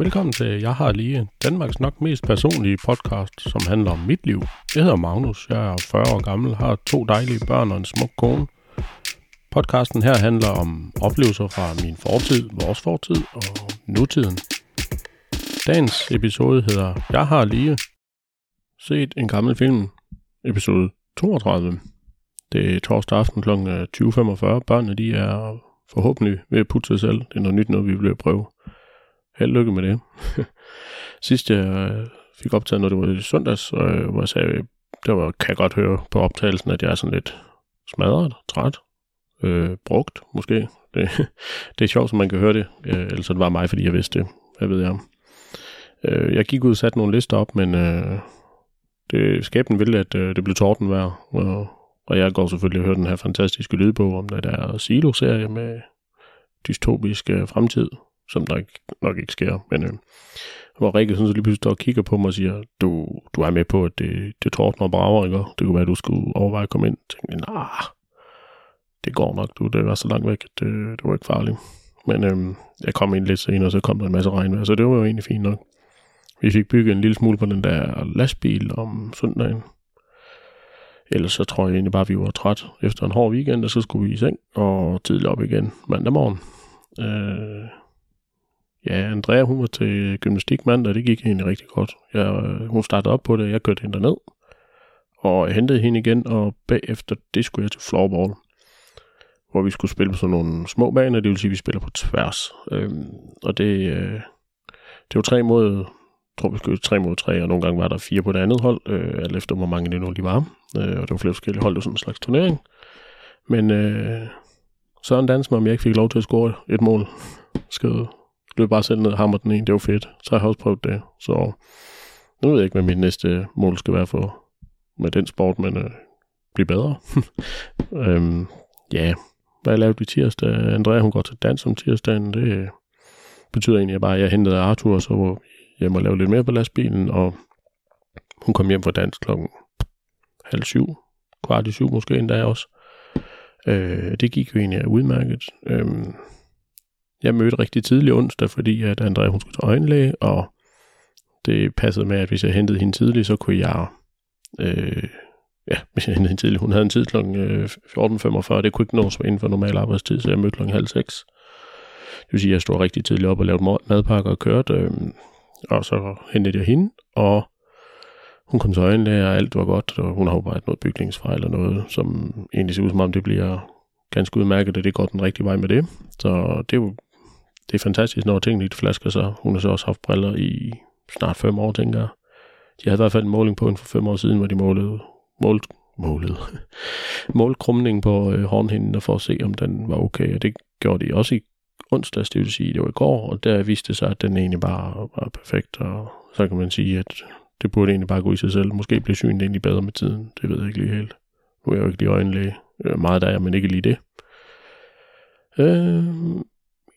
Velkommen til Jeg har lige Danmarks nok mest personlige podcast, som handler om mit liv. Jeg hedder Magnus, jeg er 40 år gammel, har to dejlige børn og en smuk kone. Podcasten her handler om oplevelser fra min fortid, vores fortid og nutiden. Dagens episode hedder Jeg har lige set en gammel film, episode 32. Det er torsdag aften kl. 20.45. Øh, Børnene de er forhåbentlig ved at putte sig selv. Det er noget nyt noget, vi vil prøve. Held lykke med det. Sidst jeg øh, fik optaget, når det var i søndags, øh, hvor jeg sagde, der var, kan jeg godt høre på optagelsen, at jeg er sådan lidt smadret, træt, øh, brugt måske. Det, det er sjovt, som man kan høre det. Øh, ellers det var mig, fordi jeg vidste det. Hvad ved jeg. Øh, jeg gik ud og satte nogle lister op, men øh, det, skæbnen ville, at øh, det blev tordenvejr. Og, og jeg går selvfølgelig og hører den her fantastiske lydbog om den der Silo-serie med dystopisk øh, fremtid som der nok ikke sker. Men øh, hvor Rikke sådan så lige pludselig står og kigger på mig og siger, du, du er med på, at det, det tordner og brager, ikke? Det kunne være, at du skulle overveje at komme ind. Jeg tænkte, nah, det går nok, du. Det var så langt væk, at det, det var ikke farligt. Men øh, jeg kom ind lidt senere, og så kom der en masse regn, så det var jo egentlig fint nok. Vi fik bygget en lille smule på den der lastbil om søndagen. Ellers så tror jeg egentlig bare, at vi var træt efter en hård weekend, og så skulle vi i seng og tidligt op igen mandag morgen. Øh, Ja, Andrea, hun var til gymnastik mandag, det gik egentlig rigtig godt. Jeg, øh, hun startede op på det, jeg kørte hende ned og jeg hentede hende igen, og bagefter det skulle jeg til floorball, hvor vi skulle spille på sådan nogle små baner, det vil sige, at vi spiller på tværs. Øhm, og det, øh, det var tre mod, jeg tror vi skulle tre mod tre, og nogle gange var der fire på det andet hold, øh, alt efter hvor mange det nu lige var. Øh, og det var flere forskellige hold, det var sådan en slags turnering. Men øh, Søren dansede mig, om jeg ikke fik lov til at score et mål. skød løb bare selv ned og hammer den ene. Det var fedt. Så har jeg også prøvet det. Så nu ved jeg ikke, hvad mit næste mål skal være for med den sport, men øh, blive bedre. øhm, ja, hvad jeg lavede i tirsdag. Andrea, hun går til dans om tirsdagen. Det øh, betyder egentlig bare, at jeg hentede Arthur, så var hjem og lave lidt mere på lastbilen, og hun kom hjem fra dans klokken halv syv, kvart i syv måske endda også. Øh, det gik jo egentlig udmærket. Øh, jeg mødte rigtig tidlig onsdag, fordi at Andrea hun skulle til øjenlæge, og det passede med, at hvis jeg hentede hende tidligt, så kunne jeg... Øh, ja, hvis jeg hentede hende tidligt. Hun havde en tid kl. 14.45, øh, det kunne ikke nås inden for normal arbejdstid, så jeg mødte kl. halv seks. Det vil sige, at jeg stod rigtig tidligt op og lavede madpakker og kørte, øh, og så hentede jeg hende, og hun kom til øjenlæge, og alt var godt, og hun har jo bare noget bygningsfejl eller noget, som egentlig ser ud som om det bliver ganske udmærket, at det går den rigtige vej med det. Så det er jo det er fantastisk, når tingene ikke flasker sig. Hun har så også haft briller i snart fem år, tænker jeg. De havde i hvert fald en måling på hende for fem år siden, hvor de målede, målt, målede, målte krumningen på øh, hornhinden for at se, om den var okay. Og det gjorde de også i onsdags, det vil sige, det var i går, og der viste det sig, at den egentlig bare var perfekt, og så kan man sige, at det burde egentlig bare gå i sig selv. Måske blev synet egentlig bedre med tiden, det ved jeg ikke lige helt. Nu er jeg jo ikke lige øjenlæge, meget der er, men ikke lige det. Øh,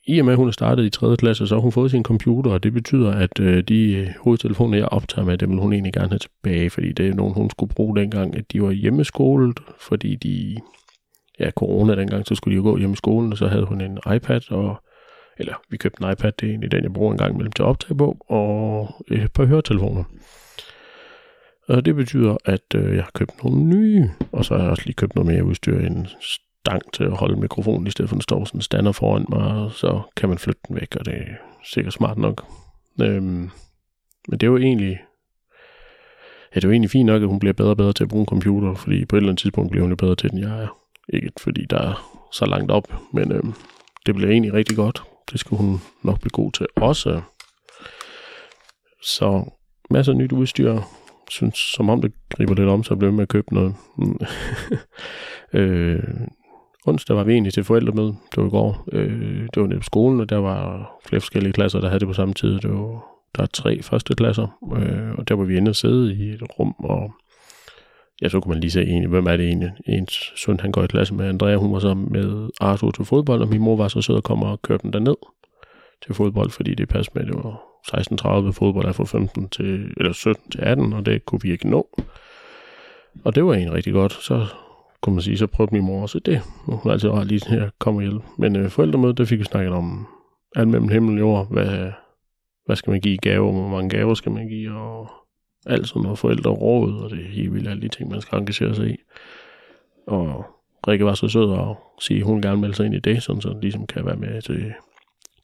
i og med, at hun er startet i 3. klasse, så har hun fået sin computer, og det betyder, at øh, de hovedtelefoner, jeg optager med, dem vil hun egentlig gerne have tilbage, fordi det er nogen, hun skulle bruge dengang, at de var hjemmeskolet, fordi de, ja, corona dengang, så skulle de jo gå hjemme i skolen, og så havde hun en iPad, og, eller vi købte en iPad, det er egentlig den, jeg bruger en gang imellem til at optage på, og et par høretelefoner. Og det betyder, at øh, jeg har købt nogle nye, og så har jeg også lige købt noget mere udstyr, en stang til at holde mikrofonen, i stedet for at den står sådan stander foran mig, og så kan man flytte den væk, og det er sikkert smart nok. Øhm, men det er jo egentlig, ja, det er jo egentlig fint nok, at hun bliver bedre og bedre til at bruge en computer, fordi på et eller andet tidspunkt bliver hun jo bedre til den, jeg er. Ikke fordi der er så langt op, men øhm, det bliver egentlig rigtig godt. Det skal hun nok blive god til også. Så masser af nyt udstyr. Synes, som om det griber lidt om, så bliver med at købe noget. øh, onsdag var vi egentlig til forældremøde. Det var i går. Øh, det var nede på skolen, og der var flere forskellige klasser, der havde det på samme tid. Det var, der er tre første klasser, øh, og der var vi inde og sidde i et rum, og ja, så kunne man lige se egentlig, hvem er det egentlig? Ens søn, han går i klasse med Andrea, hun var så med Arthur til fodbold, og min mor var så sød og kom og kørte den derned til fodbold, fordi det passede med, det var 16.30 fodbold er fra 15 til, eller 17 til 18, og det kunne vi ikke nå. Og det var egentlig rigtig godt. Så kunne man sige, så prøvede min mor også det. Hun er altid ret lige her, kom og hjælp. Men øh, forældremødet, der fik vi snakket om alt mellem himmel og jord, hvad, hvad skal man give i gave, hvor mange gaver skal man give, og alt sådan noget forældreråd, og det er helt vildt alle de ting, man skal engagere sig i. Og Rikke var så sød og sige, at hun gerne melde sig ind i det, sådan så den ligesom kan være med til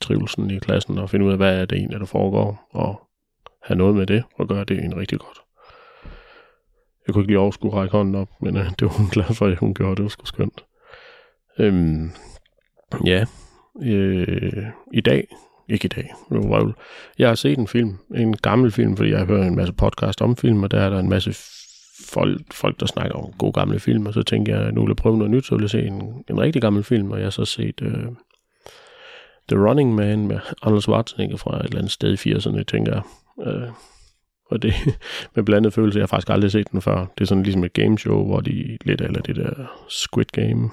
trivelsen i klassen og finde ud af, hvad er det egentlig, der foregår, og have noget med det, og gøre det en rigtig godt. Jeg kunne ikke lige overskue række hånden op, men øh, det var hun glad for, at hun gjorde. Det var sgu skønt. Øhm, ja, øh, i dag, ikke i dag, jeg har set en film, en gammel film, fordi jeg har hørt en masse podcast om film, og der er der en masse folk, folk der snakker om gode gamle film, og så tænker jeg, at nu vil jeg prøve noget nyt, så vil jeg se en, en rigtig gammel film, og jeg har så set øh, The Running Man med Arnold Schwarzenegger fra et eller andet sted i 80'erne, tænker jeg. Øh, og det med blandet følelse, jeg har faktisk aldrig set den før. Det er sådan ligesom et gameshow, hvor de lidt eller det der Squid Game,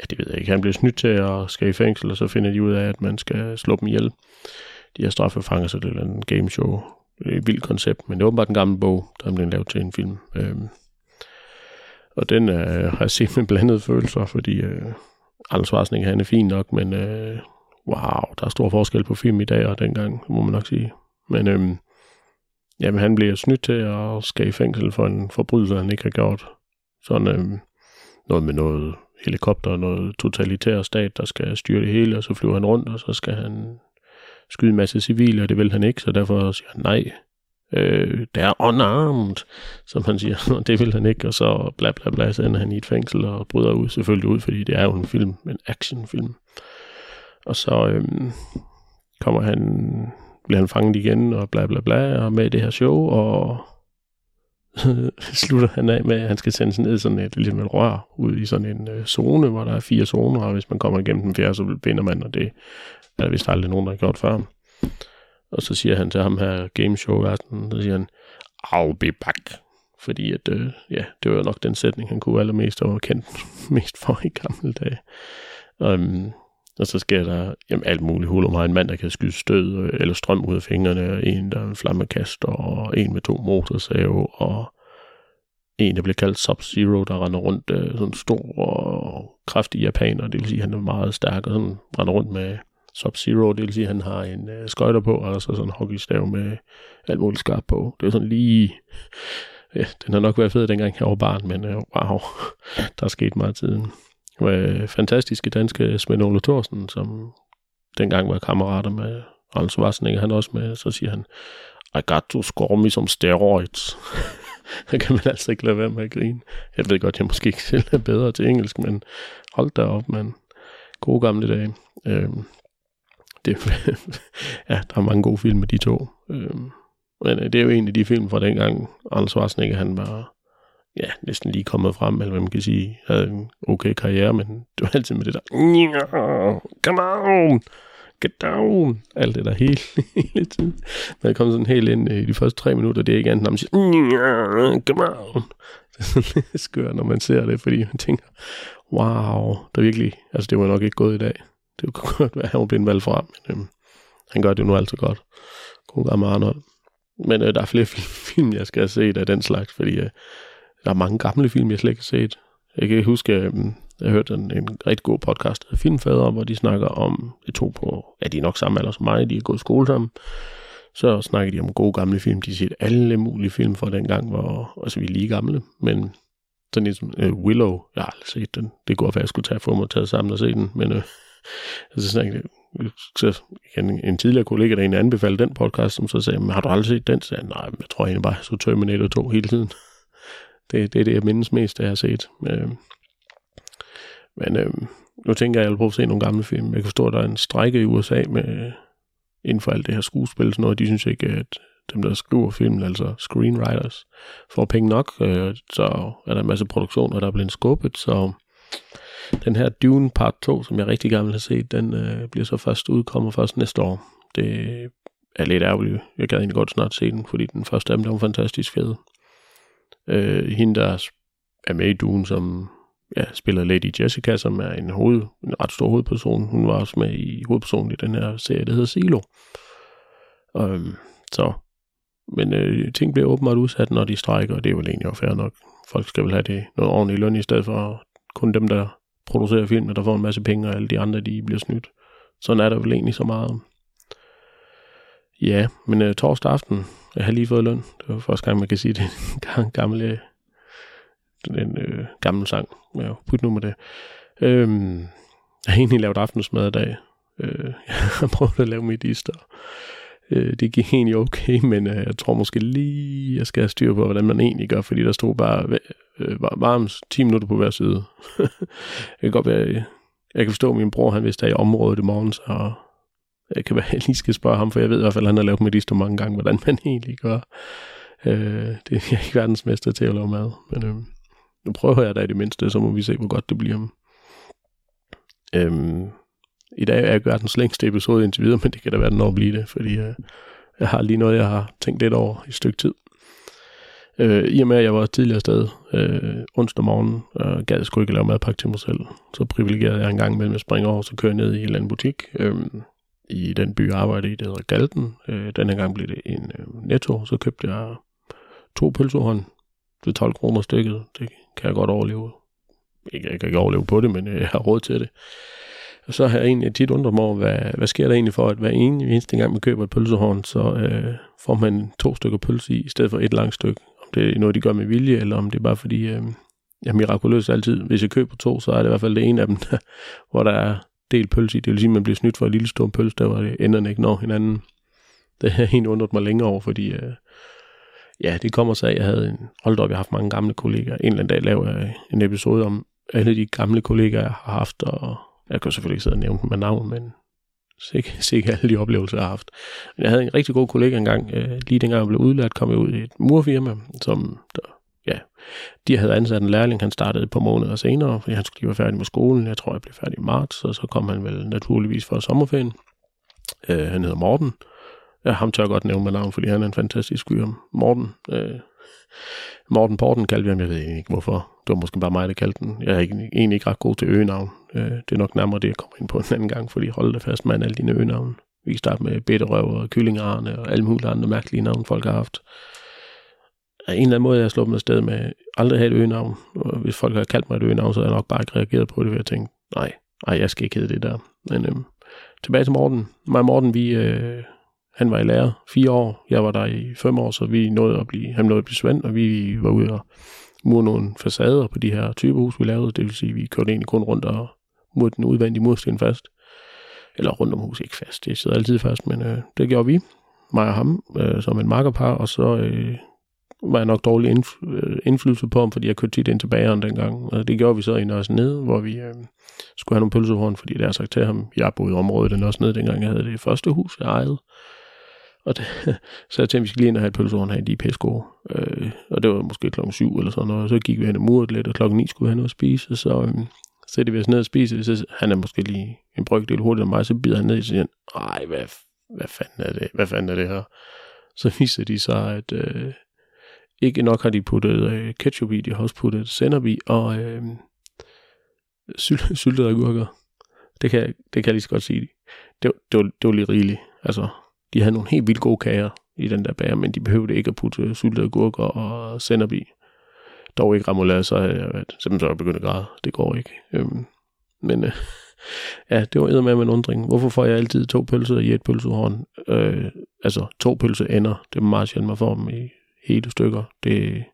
ja, det ved jeg ikke, han bliver snydt til at skal i fængsel, og så finder de ud af, at man skal slå dem ihjel. De her straffefanger, så det er en gameshow. Det er et vildt koncept, men det er åbenbart en gammel bog, der er blevet lavet til en film. Øhm, og den øh, har jeg set med blandede følelser, fordi øh, Anders Schwarzenegger, han er fin nok, men øh, wow, der er stor forskel på film i dag og dengang, må man nok sige. Men øh, jamen, han bliver snydt til at skal i fængsel for en forbrydelse, han ikke har gjort. Sådan øh, noget med noget helikopter, noget totalitær stat, der skal styre det hele, og så flyver han rundt, og så skal han skyde en masse civile, og det vil han ikke, så derfor siger han nej. Øh, det er unarmed, som han siger, og det vil han ikke, og så bla bla bla, så ender han i et fængsel og bryder ud, selvfølgelig ud, fordi det er jo en film, en actionfilm. Og så øh, kommer han, bliver han fanget igen, og bla bla bla, og med det her show, og slutter han af med, at han skal sendes ned sådan et, ligesom et rør ud i sådan en øh, zone, hvor der er fire zoner, og hvis man kommer igennem den fjerde, så vinder man, og det er der vist aldrig nogen, der har gjort før. Og så siger han til ham her gameshow verden, så siger han, I'll be back. Fordi at, øh, ja, det var nok den sætning, han kunne allermest og var kendt mest for i gamle dage. Um, og så sker der jamen, alt muligt hul om en mand, der kan skyde stød øh, eller strøm ud af fingrene, og en, der er en flammekaster, og en med to motorsave, og en, der bliver kaldt Sub-Zero, der render rundt, øh, sådan stor og kraftig japaner, det vil sige, at han er meget stærk, og sådan render rundt med Sub-Zero, det vil sige, at han har en øh, skøjter på, og så sådan en hockeystav med alt muligt skarpt på. Det er sådan lige... Ja, den har nok været fed, dengang jeg var barn, men øh, wow, der er sket meget tiden med fantastiske danske Svend Ole Thorsen, som dengang var kammerater med Arnold Schwarzenegger, han også med, så siger han, I got to score me some steroids. der kan man altså ikke lade være med at grine. Jeg ved godt, jeg måske ikke selv er bedre til engelsk, men hold da op, mand. Gode gamle dage. Øhm, det, ja, der er mange gode film med de to. Øhm, men øh, det er jo en af de film fra dengang, Arnold Schwarzenegger, han var ja, næsten lige kommet frem, eller hvad man kan sige, havde en okay karriere, men det var altid med det der, come on, get down, alt det der hele, hele tiden. jeg kom sådan helt ind øh, i de første tre minutter, det er ikke andet, når man siger, come on. Det er sådan lidt skørt, når man ser det, fordi man tænker, wow, der virkelig, altså det var nok ikke gået i dag. Det kunne godt være, at han var blevet valgt frem, men øhm, han gør det nu altid godt. God gammel Arnold. Men øh, der er flere film, jeg skal have set af den slags, fordi øh, der er mange gamle film, jeg slet ikke har set. Jeg kan huske, øh, jeg hørte en, en rigtig god podcast af Filmfader, hvor de snakker om, det to på, ja, de er nok samme alder som mig, de er gået i skole sammen. Så snakker de om gode gamle film. De har set alle mulige film fra den gang, hvor altså, vi er lige gamle. Men sådan ligesom uh, Willow, jeg har aldrig set den. Det går for, at jeg skulle tage for mig taget sammen og se den. Men uh, altså, sådan, så en, en tidligere kollega, der egentlig anbefalede den podcast, som så sagde, har du aldrig set den? Så sagde jeg, nej, jeg tror egentlig bare, jeg så Terminator 2 hele tiden. Det, det er det, jeg mindes mest, af jeg har set. Øh, men øh, nu tænker jeg, at jeg vil prøve at se nogle gamle film. Jeg kan forstå, at der er en strække i USA med, inden for alt det her skuespil, sådan noget. De synes ikke, at dem, der skriver film, altså screenwriters, får penge nok. Øh, så er der en masse produktioner, der er blevet skubbet. Så den her Dune Part 2, som jeg rigtig gerne vil have set, den øh, bliver så først udkommer først næste år. Det er lidt ærgerligt. Jeg gad egentlig godt snart se den, fordi den første af dem, der var fantastisk fed. Øh, hende, der er med i Dune, som ja, spiller Lady Jessica, som er en, hoved, en ret stor hovedperson. Hun var også med i hovedpersonen i den her serie, der hedder Silo. Øhm, så, men øh, ting bliver åbenbart udsat, når de strækker, og det er vel egentlig også fair nok. Folk skal vel have det noget ordentligt løn, i stedet for kun dem, der producerer film, der får en masse penge, og alle de andre, de bliver snydt. Sådan er der vel egentlig så meget. Ja, men øh, torsdag aften, jeg har lige fået løn. Det var første gang, man kan sige det. En gammel, øh, øh, gammel sang. Ja, put nu med det. Øhm, jeg har egentlig lavet aftensmad i dag. Øh, jeg har prøvet at lave medister. Øh, det gik egentlig okay, men øh, jeg tror måske lige, jeg skal have styr på, hvordan man egentlig gør, fordi der stod bare øh, varmt 10 minutter på hver side. jeg kan godt være, jeg kan forstå, at min bror, han vidste, at i området i morgen, så jeg kan være, jeg lige skal spørge ham, for jeg ved i hvert fald, at han har lavet medister mange gange, hvordan man egentlig gør. Øh, det er jeg ikke verdensmester til at lave mad, men øh, nu prøver jeg da i det mindste, så må vi se, hvor godt det bliver. Øh, I dag er jeg gør den længste episode indtil videre, men det kan da være, den når blive det, fordi øh, jeg har lige noget, jeg har tænkt lidt over i et stykke tid. Øh, I og med, at jeg var tidligere sted øh, onsdag morgen, og gad jeg sgu ikke lave madpakke til mig selv, så privilegerede jeg en gang med at springe over, så kører jeg ned i en eller anden butik, øh, i den by, jeg arbejdede i, der hedder Galten. Øh, denne gang blev det en øh, netto, så købte jeg to pølsehånd til 12 kroner stykket. Det kan jeg godt overleve ikke, jeg kan ikke overleve på det, men øh, jeg har råd til det. Og så har jeg egentlig tit undret mig over, hvad, hvad sker der egentlig for, at hver eneste gang man køber et pølsehorn, så øh, får man to stykker pølse i, i stedet for et langt stykke. Om det er noget, de gør med vilje, eller om det er bare fordi, øh, jeg er mirakuløs altid. Hvis jeg køber to, så er det i hvert fald det ene af dem, der, hvor der er del pølse i. Det vil sige, at man bliver snydt for en lille stor pølse, der hvor enderne ikke når hinanden. Det har jeg egentlig undret mig længere over, fordi øh, ja, det kommer så af, at jeg havde en, hold op, jeg har haft mange gamle kollegaer. En eller anden dag laver jeg en episode om alle de gamle kollegaer, jeg har haft, og jeg kan selvfølgelig ikke sidde og nævne dem med navn, men sikkert, sikke alle de oplevelser, jeg har haft. Men jeg havde en rigtig god kollega engang, øh, lige dengang jeg blev udlært, kom jeg ud i et murfirma, som der, ja, de havde ansat en lærling, han startede et par måneder senere, fordi han skulle lige være færdig med skolen. Jeg tror, jeg blev færdig i marts, og så kom han vel naturligvis for sommerferien. Øh, han hedder Morten. Ja, ham tør jeg godt nævne med navn, fordi han er en fantastisk fyr. Morten, øh, Morten Porten kaldte vi ham, jeg ved ikke hvorfor. Det var måske bare mig, der kaldte den. Jeg er ikke, egentlig ikke ret god til øgenavn. Øh, det er nok nærmere det, jeg kommer ind på en anden gang, fordi hold det fast med alle dine øgenavn. Vi kan starte med bitterøv og kyllingarne og alle mulige andre mærkelige navne, folk har haft. Af en eller anden måde, jeg har slået mig afsted med aldrig have et øgenavn. Og hvis folk har kaldt mig et øgenavn, så har jeg nok bare ikke reageret på det, ved at tænke, nej, nej, jeg skal ikke hedde det der. Men øhm, tilbage til Morten. Mig og Morten, vi, øh, han var i lærer fire år, jeg var der i fem år, så vi nåede at blive, han nåede at blive svend, og vi var ude og mure nogle facader på de her typehus, vi lavede. Det vil sige, at vi kørte egentlig kun rundt og murte den udvendige mursten fast. Eller rundt om huset, ikke fast, det sidder altid fast, men øh, det gjorde vi, mig og ham, øh, som en makkerpar, og så øh, var jeg nok dårlig indf- øh, indflydelse på ham, fordi jeg kørte tit ind til bageren dengang. Og det gjorde vi så i Nørres Nede, hvor vi øh, skulle have nogle pølsehorn, fordi det har sagt til ham, jeg boede i området i Nørres Nede, dengang jeg havde det første hus, jeg ejede. Og det, så jeg tænkte, vi skal lige ind og have et pølsehorn her i de pæsko. Øh, og det var måske klokken syv eller sådan noget. Og så gik vi hen og muret lidt, og klokken ni skulle vi have noget at spise. Så øh, sætter vi os ned og spiser. Så han er måske lige en brygdel hurtigere end mig, så bider han ned og siger, nej, hvad, hvad fanden er det? Hvad fanden er det her? Så viser de sig, at øh, ikke nok har de puttet øh, ketchup i, de har også puttet sennep i, og øh, syl- syltede agurker. Det kan, det kan jeg lige så godt sige. Det, det, var, det var lige rigeligt. Altså, de havde nogle helt vildt gode kager i den der bager, men de behøvede ikke at putte øh, syltede agurker og sennep i. Dog ikke remoulade, så havde jeg været, simpelthen så jeg begyndt at græde. Det går ikke. Øhm, men øh, ja, det var med en undring. Hvorfor får jeg altid to pølser i et pølsehorn? Øh, altså to ender. Det er meget sjældent, man får dem i hele stykker. Det,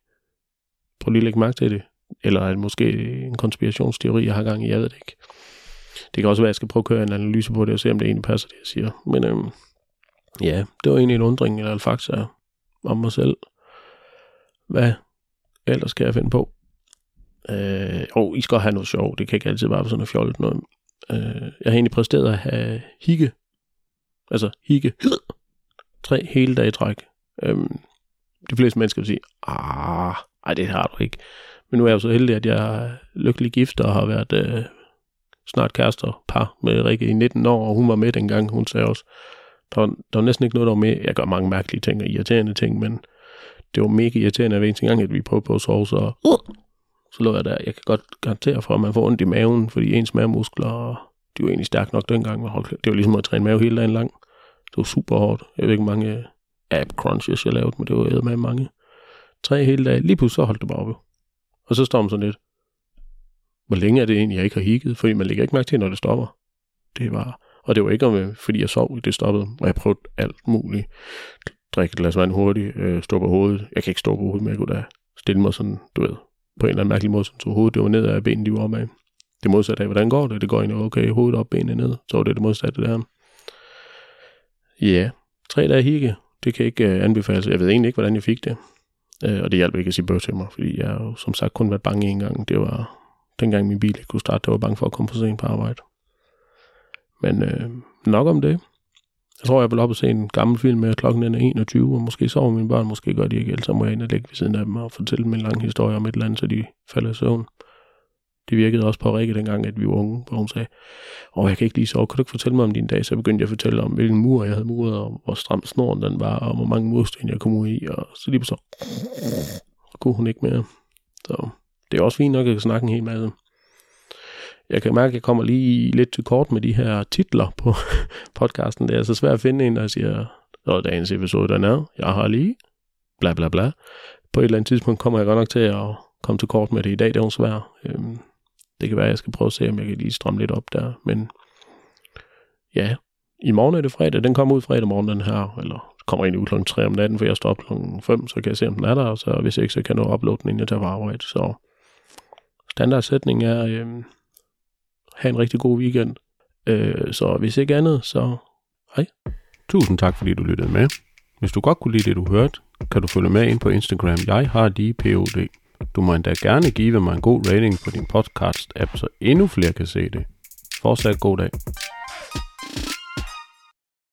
prøv lige at lægge mærke til det. Eller er det måske en konspirationsteori, jeg har gang i? Jeg ved det ikke. Det kan også være, at jeg skal prøve at køre en analyse på det og se, om det egentlig passer, det jeg siger. Men øhm, ja, det var egentlig en undring eller en fakta om mig selv. Hvad ellers skal jeg finde på? Øh, oh, I skal have noget sjov. Det kan ikke altid være sådan noget fjollet noget. Øh, jeg har egentlig præsteret at have higge. Altså higge. Tre hele dage i træk. Øh, de fleste mennesker vil sige, ah, ej, det har du ikke. Men nu er jeg jo så heldig, at jeg er lykkelig gift og har været øh, snart kærester par med Rikke i 19 år, og hun var med dengang, hun sagde også, der var, der var næsten ikke noget, der var med. Jeg gør mange mærkelige ting og irriterende ting, men det var mega irriterende hver eneste gang, at vi prøvede på at sove, så, uh, så lå jeg der. Jeg kan godt garantere for, at man får ondt i maven, fordi ens mavemuskler, de var egentlig stærke nok dengang. Det var ligesom at træne mave hele dagen lang. Det var super hårdt. Jeg ved ikke, mange app crunches, jeg lavede, men det var med mange. Tre hele dage. Lige pludselig så holdt det bare op. Og så står man sådan lidt. Hvor længe er det egentlig, jeg ikke har higget? Fordi man lægger ikke mærke til, når det stopper. Det var... Og det var ikke, om, øh, fordi jeg sov, det stoppede. Og jeg prøvede alt muligt. Drikke et glas vand hurtigt, øh, stå på hovedet. Jeg kan ikke stå på hovedet, men jeg kunne da stille mig sådan, du ved, på en eller anden mærkelig måde, så hovedet det var ned af benene, de var opad. Det modsatte af, hvordan går det? Det går egentlig okay, hovedet op, benene ned. Så var det det modsatte der. Ja, tre dage hikke, det kan ikke øh, anbefales. Altså, jeg ved egentlig ikke, hvordan jeg fik det. Øh, og det hjalp ikke at sige bøh til mig, fordi jeg har jo som sagt kun været bange en gang. Det var dengang min bil ikke kunne starte, der var bange for at komme for sent på arbejde. Men øh, nok om det. Jeg tror, jeg vil op og se en gammel film med, klokken er 21, og måske sover mine børn, måske gør de ikke, ellers så må jeg ind og lægge ved siden af dem og fortælle dem en lang historie om et eller andet, så de falder i søvn. Det virkede også på Rikke dengang, at vi var unge, hvor hun sagde, åh, jeg kan ikke lige sove, kan du ikke fortælle mig om din dag? Så begyndte jeg at fortælle om, hvilken mur jeg havde muret, og hvor stram snoren den var, og hvor mange mursten jeg kom ud i, og så lige så kunne hun ikke mere. Så det er også fint nok, at snakke en hel masse. Jeg kan mærke, at jeg kommer lige lidt til kort med de her titler på podcasten. Det er så svært at finde en, der siger, og dagens episode den er, jeg har lige, bla bla bla. På et eller andet tidspunkt kommer jeg godt nok til at komme til kort med det i dag, det er jo svært. Øhm, det kan være, at jeg skal prøve at se, om jeg kan lige stramme lidt op der. Men ja, i morgen er det fredag. Den kommer ud fredag morgen, den her. Eller kommer egentlig ud kl. 3 om natten, for jeg står op kl. 5, så kan jeg se, om den er der. Og så hvis ikke, så kan jeg nå uploade den, inden jeg tager på arbejde. Så standardsætning er, øh, have en rigtig god weekend. Øh, så hvis ikke andet, så hej. Tusind tak, fordi du lyttede med. Hvis du godt kunne lide det, du hørte, kan du følge med ind på Instagram. Jeg har lige POD. Du må endda gerne give mig en god rating på din podcast-app, så endnu flere kan se det. Fortsat god dag.